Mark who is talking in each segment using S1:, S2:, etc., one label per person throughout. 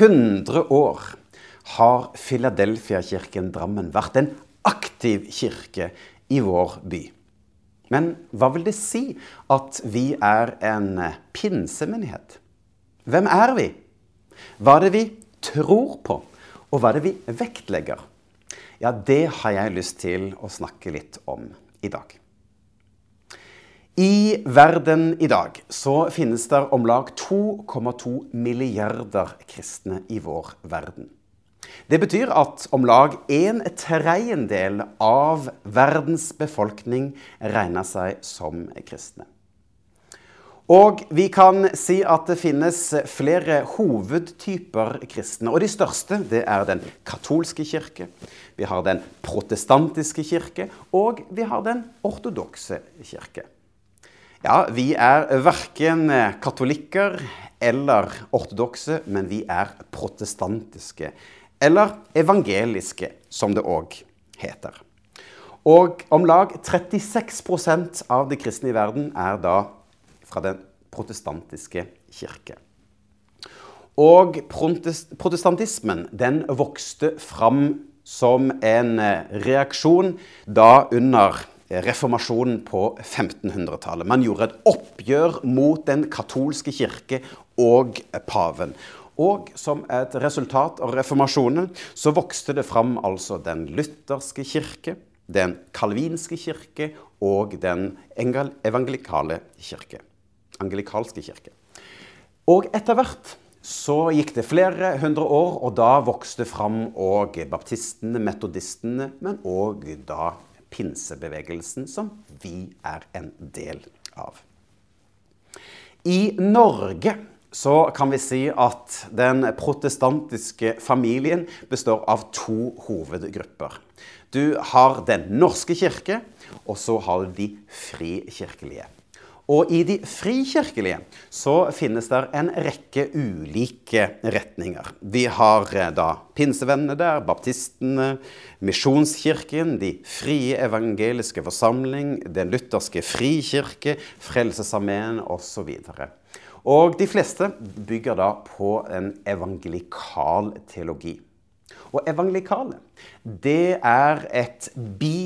S1: I 100 år har Filadelfia-kirken Drammen vært en aktiv kirke i vår by. Men hva vil det si at vi er en pinsemenighet? Hvem er vi? Hva er det vi tror på, og hva er det vi vektlegger? Ja, det har jeg lyst til å snakke litt om i dag. I verden i dag så finnes det om lag 2,2 milliarder kristne i vår verden. Det betyr at om lag en tredjedel av verdens befolkning regner seg som kristne. Og vi kan si at det finnes flere hovedtyper kristne. Og de største det er den katolske kirke, vi har den protestantiske kirke, og vi har den ortodokse kirke. Ja, vi er verken katolikker eller ortodokse, men vi er protestantiske. Eller evangeliske, som det òg heter. Og om lag 36% av de kristne i verden er da fra den protestantiske kirke. Og protestantismen den vokste fram som en reaksjon da under reformasjonen på 1500-tallet. Man gjorde et oppgjør mot den katolske kirke og paven. Og som et resultat av reformasjonen så vokste det fram altså den lutherske kirke, den kalvinske kirke og den evangelikale kirke angelikalske kirke. Og etter hvert så gikk det flere hundre år, og da vokste fram òg baptistene, metodistene, men òg da pinsebevegelsen, som vi er en del av. I Norge så kan vi si at den protestantiske familien består av to hovedgrupper. Du har Den norske kirke, og så har du de frikirkelige. Og i de frikirkelige så finnes det en rekke ulike retninger. Vi har eh, da pinsevennene der, baptistene, Misjonskirken, De frie evangeliske forsamling, Den lutherske frikirke, Frelsesarmeen osv. Og de fleste bygger da på en evangelikal teologi. Og evangelikale, det er et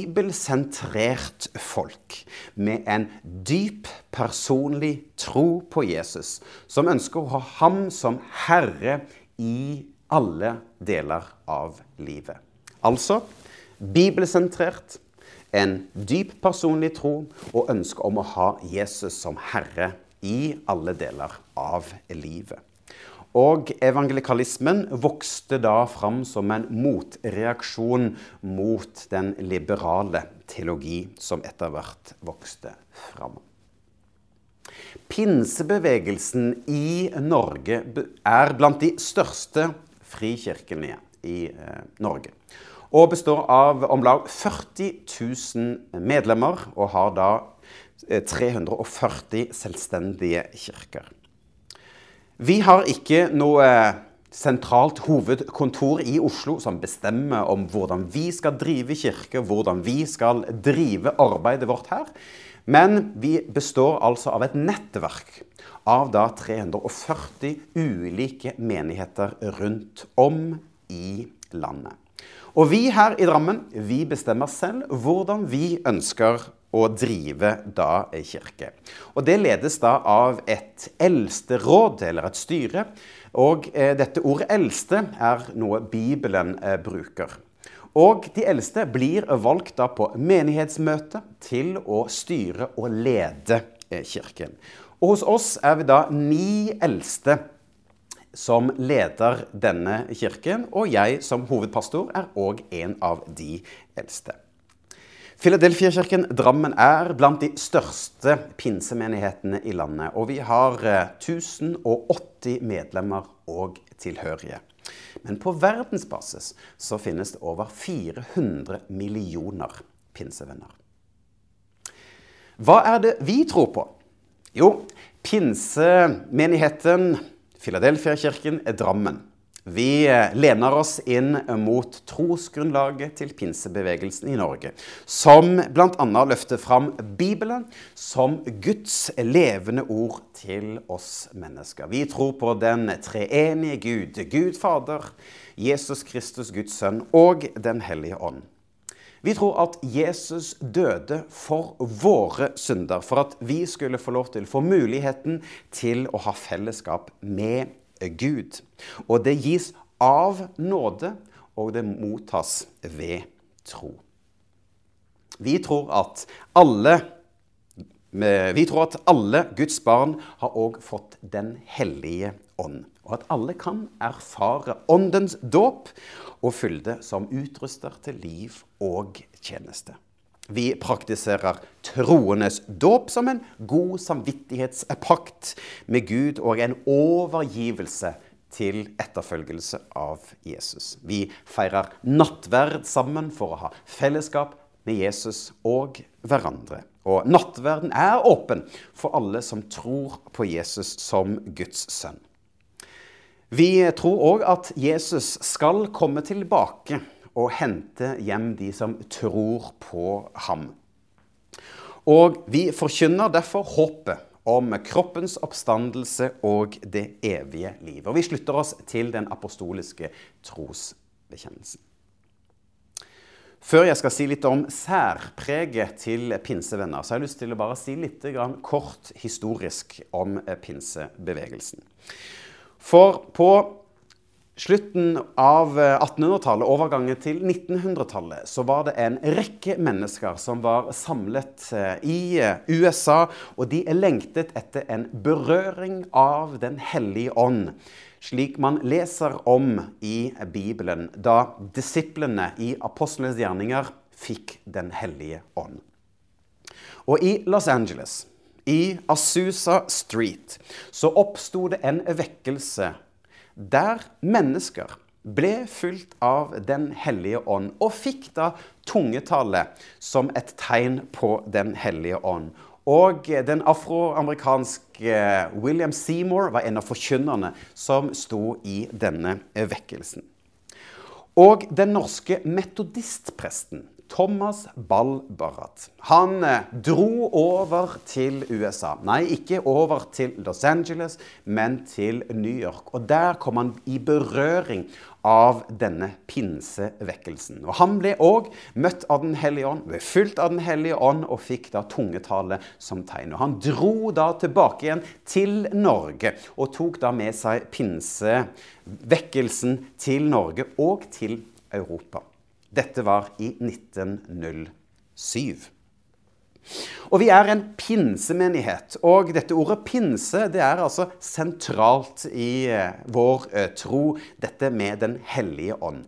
S1: bibelsentrert folk med en dyp personlig tro på Jesus, som ønsker å ha ham som herre i alle deler av livet. Altså bibelsentrert, en dyp personlig tro og ønske om å ha Jesus som herre i alle deler av livet. Og evangelikalismen vokste da fram som en motreaksjon mot den liberale teologi som etter hvert vokste fram. Pinsebevegelsen i Norge er blant de største frikirkene i eh, Norge. Og består av om lag 40 000 medlemmer, og har da 340 eh, selvstendige kirker. Vi har ikke noe sentralt hovedkontor i Oslo som bestemmer om hvordan vi skal drive kirke, hvordan vi skal drive arbeidet vårt her. Men vi består altså av et nettverk av da 340 ulike menigheter rundt om i landet. Og vi her i Drammen vi bestemmer selv hvordan vi ønsker å drive da kirke. Og Det ledes da av et eldsteråd, eller et styre. Og eh, dette ordet 'eldste' er noe Bibelen eh, bruker. Og de eldste blir valgt da på menighetsmøte til å styre og lede eh, kirken. Og hos oss er vi da ni eldste som leder denne kirken, og jeg som hovedpastor er òg en av de eldste. Filadelfia-kirken Drammen er blant de største pinsemenighetene i landet. Og vi har 1080 eh, medlemmer og tilhørige. Men på verdensbasis så finnes det over 400 millioner pinsevenner. Hva er det vi tror på? Jo, pinsemenigheten Filadelfia-kirken Drammen Vi eh, lener oss inn mot trosgrunnlaget til pinsebevegelsen i Norge, som bl.a. løfter fram Bibelen som Guds levende ord til oss mennesker. Vi tror på den treenige Gud, Gud Fader, Jesus Kristus, Guds sønn, og Den hellige ånd. Vi tror at Jesus døde for våre synder, for at vi skulle få lov til å få muligheten til å ha fellesskap med Gud. Og det gis av nåde, og det mottas ved tro. Vi tror at alle tror at alle Guds barn har òg fått Den hellige ånd, og at alle kan erfare Åndens dåp og fylde som utruster til liv og tjeneste. Vi praktiserer troenes dåp som en god samvittighetspakt med Gud og en overgivelse til etterfølgelse av Jesus. Vi feirer nattverd sammen for å ha fellesskap med Jesus og hverandre. Og nattverden er åpen for alle som tror på Jesus som Guds sønn. Vi tror òg at Jesus skal komme tilbake og hente hjem de som tror på ham. Og vi forkynner derfor håpet om kroppens oppstandelse og det evige liv. Og vi slutter oss til den apostoliske trosbekjennelsen. Før jeg skal si litt om særpreget til pinsevenner, så har jeg lyst til å bare si litt kort historisk om pinsebevegelsen. For på slutten av 1800-tallet, eh, overgangen til 1900-tallet, så var det en rekke mennesker som var samlet eh, i eh, USA, og de lengtet etter en berøring av Den hellige ånd. Slik man leser om i Bibelen, da disiplene i apostlenes gjerninger fikk Den hellige ånd. Og i Los Angeles, i Asusa Street, så oppsto det en vekkelse der mennesker ble fylt av Den hellige ånd, og fikk da tungetallet som et tegn på Den hellige ånd. Og den afroamerikanske William Seymour var en av forkynnerne som sto i denne vekkelsen. Og den norske metodistpresten Thomas Ball Barrat. Han eh, dro over til USA. Nei, ikke over til Los Angeles, men til New York. Og der kom han i berøring av denne pinsevekkelsen. Og Han ble òg møtt av Den hellige ånd, ble fylt av Den hellige ånd og fikk da tungetale som tegn. Og Han dro da tilbake igjen til Norge og tok da med seg pinsevekkelsen til Norge og til Europa. Dette var i 1907. Og vi er en pinsemenighet. Og dette ordet pinse det er altså sentralt i eh, vår eh, tro, dette med Den hellige ånd.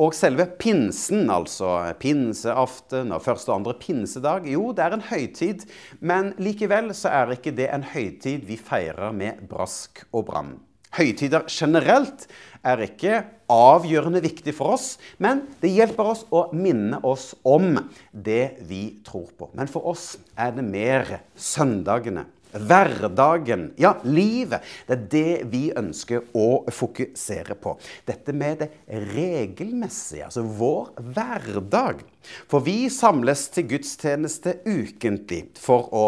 S1: Og selve pinsen, altså pinseaften og første og andre pinsedag, jo, det er en høytid. Men likevel så er ikke det en høytid vi feirer med brask og bram. Høytider generelt er ikke avgjørende viktig for oss, men det hjelper oss å minne oss om det vi tror på. Men for oss er det mer søndagene, hverdagen, ja, livet. Det er det vi ønsker å fokusere på. Dette med det regelmessige, altså vår hverdag. For vi samles til gudstjeneste ukentlig for å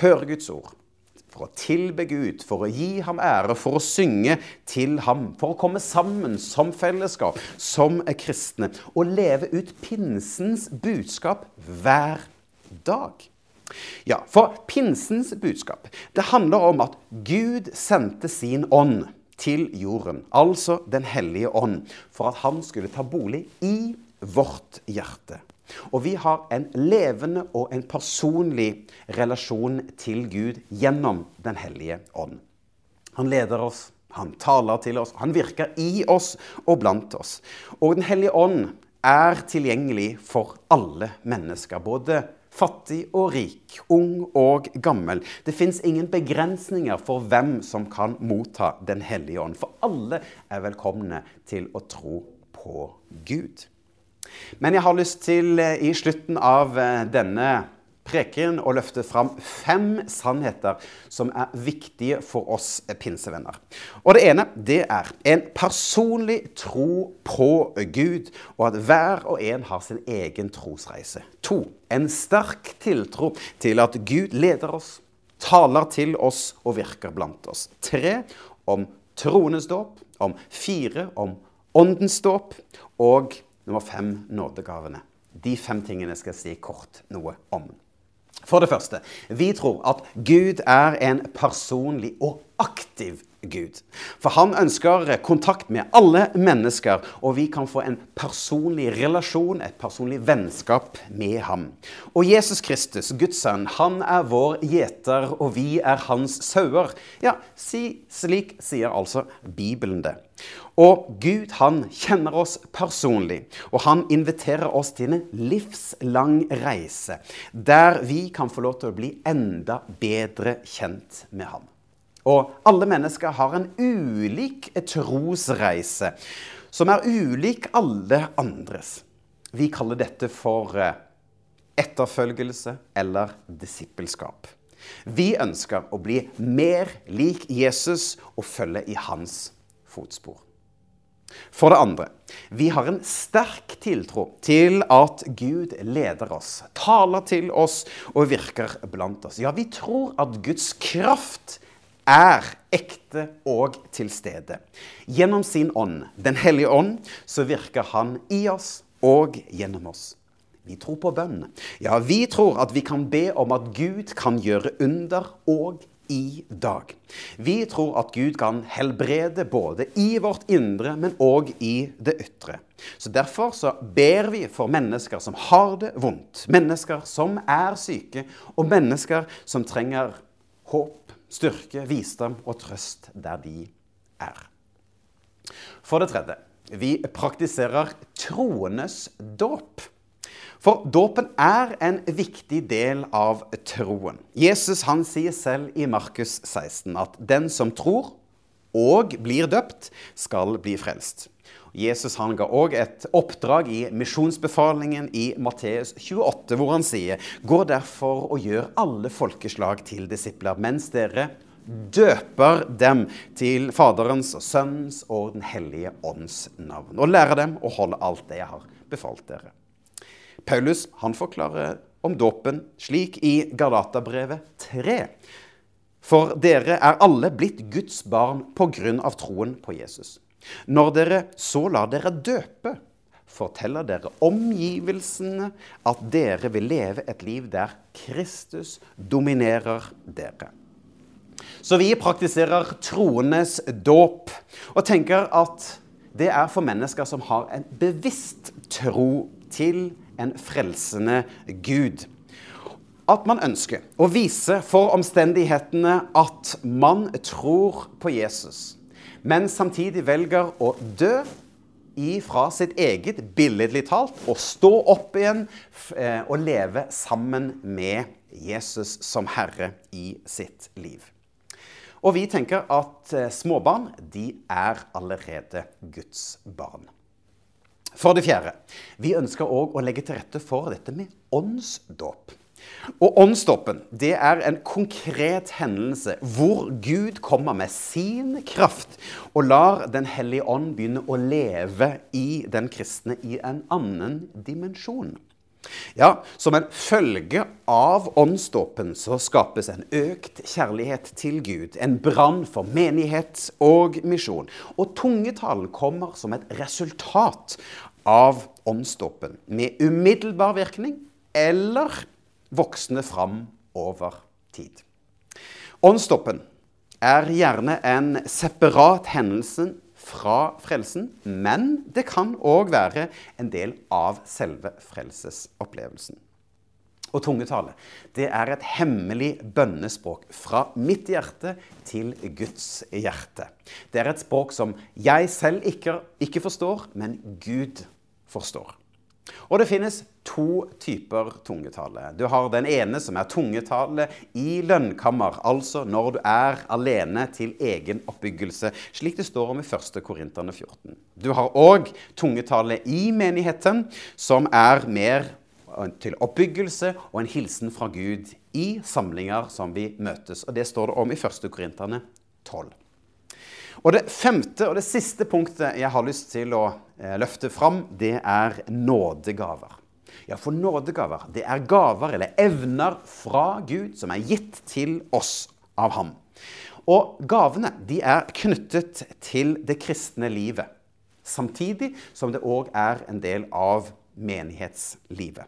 S1: høre Guds ord for å tilbe Gud, for å gi ham ære, for å synge til ham, for å komme sammen som fellesskap, som er kristne, og leve ut pinsens budskap hver dag. Ja, for pinsens budskap det handler om at Gud sendte sin ånd til jorden, altså Den hellige ånd, for at han skulle ta bolig i vårt hjerte. Og vi har en levende og en personlig relasjon til Gud gjennom Den hellige ånd. Han leder oss, han taler til oss, han virker i oss og blant oss. Og Den hellige ånd er tilgjengelig for alle mennesker. både fattig og rik, ung og gammel. Det fins ingen begrensninger for hvem som kan motta Den hellige ånd. For alle er velkomne til å tro på Gud. Men jeg har lyst til, eh, i slutten av eh, denne preken å løfte fram fem sannheter som er viktige for oss pinsevenner. Og Det ene det er en personlig tro på Gud, og at hver og en har sin egen trosreise. To, en sterk tiltro til at Gud leder oss, taler til oss og virker blant oss. Tre, om troenes dåp. Om fire, om åndens dåp. Og nummer fem, nådegavene. De fem tingene skal jeg si kort noe om. For det første, vi tror at Gud er en personlig og aktiv Gud. For han ønsker kontakt med alle mennesker, og vi kan få en personlig relasjon, et personlig vennskap med ham. Og Jesus Kristus, Guds sønn, han er vår gjeter, og vi er hans sauer. Ja, si, slik sier altså Bibelen det. Og Gud han kjenner oss personlig, og han inviterer oss til en livslang reise der vi kan få lov til å bli enda bedre kjent med ham. Og alle mennesker har en ulik trosreise, som er ulik alle andres. Vi kaller dette for eh, etterfølgelse eller disippelskap. Vi ønsker å bli mer lik Jesus og følge i hans fotspor. For det andre, vi har en sterk tiltro til at Gud leder oss, taler til oss og virker blant oss. Ja, vi tror at Guds kraft er ekte og til stede. Gjennom sin ånd, Den hellige ånd, så virker han i oss og gjennom oss. Vi tror på bønn. Ja, vi tror at vi kan be om at Gud kan gjøre under og i dag. Vi tror at Gud kan helbrede både i vårt indre, men òg i det ytre. Så Derfor så ber vi for mennesker som har det vondt, mennesker som er syke, og mennesker som trenger håp styrke, visdom og trøst der de er. For det tredje vi praktiserer troenes dåp. For dåpen er en viktig del av troen. Jesus han sier selv i Markus 16 at den som tror og blir døpt, skal bli frelst. Jesus han ga òg et oppdrag i misjonsbefalingen i Matteus 28, hvor han sier Gå derfor og gjør alle folkeslag til disipler, mens dere døper dem til Faderens og Sønnens og Den hellige ånds navn, og lærer dem å holde alt det jeg har befalt dere. Paulus han forklarer om dåpen slik i Galaterbrevet 3. For dere er alle blitt Guds barn på grunn av troen på Jesus. Når dere så lar dere døpe, forteller dere omgivelsene at dere vil leve et liv der Kristus dominerer dere. Så vi praktiserer troenes dåp og tenker at det er for mennesker som har en bevisst tro til en frelsende Gud. At man ønsker å vise for omstendighetene at man tror på Jesus men samtidig velger å dø ifra sitt eget, billedlig talt, og stå opp igjen eh, og leve sammen med Jesus som herre i sitt liv. Og vi tenker at eh, småbarn de er allerede Guds barn. For det fjerde, vi ønsker òg å legge til rette for dette med åndsdåp. Og Åndsdåpen det er en konkret hendelse hvor Gud kommer med sin kraft og lar Den hellige ånd begynne å leve i den kristne i en annen dimensjon. Ja, Som en følge av åndsdåpen så skapes en økt kjærlighet til Gud, en brann for menighet og misjon. Og tungetalen kommer som et resultat av åndsdåpen, med umiddelbar virkning eller voksne fram over tid. Åndsstoppen er gjerne en separat hendelse fra frelsen, men det kan òg være en del av selve frelsesopplevelsen. Og tungetale det er et hemmelig bønnespråk fra mitt hjerte til Guds hjerte. Det er et språk som jeg selv ikke, ikke forstår, men Gud forstår. Og det finnes to typer tungetale. Du har den ene som er tungetale i lønnkammer, altså når du er alene til egen oppbyggelse, slik det står om i 1. Korinterne 14. Du har òg tungetale i menigheten, som er mer til oppbyggelse og en hilsen fra Gud i samlinger som vi møtes. Og Det står det om i 1. Korinterne 12. Og Det femte og det siste punktet jeg har lyst til å eh, løfte fram, det er nådegaver. Ja, for nådegaver det er gaver eller evner fra Gud som er gitt til oss av ham. Og gavene de er knyttet til det kristne livet, samtidig som det òg er en del av menighetslivet.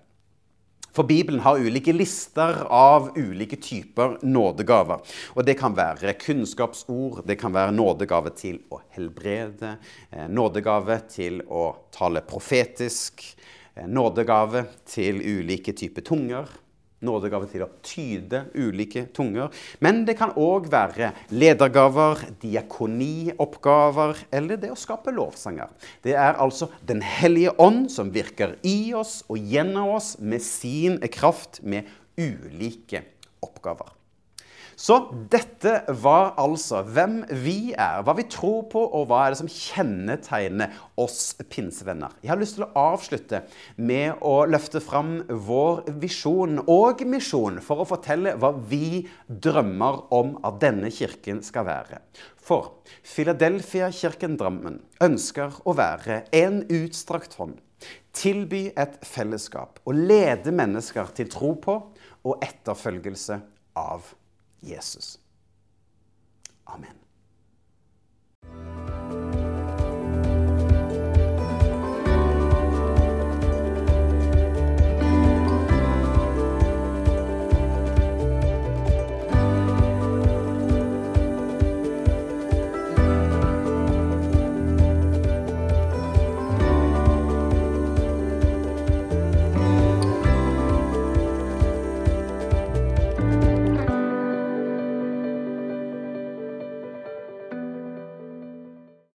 S1: For Bibelen har ulike lister av ulike typer nådegaver. Og Det kan være kunnskapsord, det kan være nådegave til å helbrede, eh, nådegave til å tale profetisk, eh, nådegave til ulike typer tunger, nådegave til å tyde ulike tunger. Men det kan òg være ledergaver, diakonioppgaver eller det å skape lovsanger. Det er altså Den hellige ånd som virker i oss og gjennom oss med sin kraft med ulike oppgaver. Så dette var altså hvem vi er, hva vi tror på, og hva er det som kjennetegner oss pinsevenner. Jeg har lyst til å avslutte med å løfte fram vår visjon og misjon for å fortelle hva vi drømmer om at denne kirken skal være. For Philadelphia-kirken Drammen ønsker å være en utstrakt hånd. Tilby et fellesskap og lede mennesker til tro på og etterfølgelse av Jesus. Amen.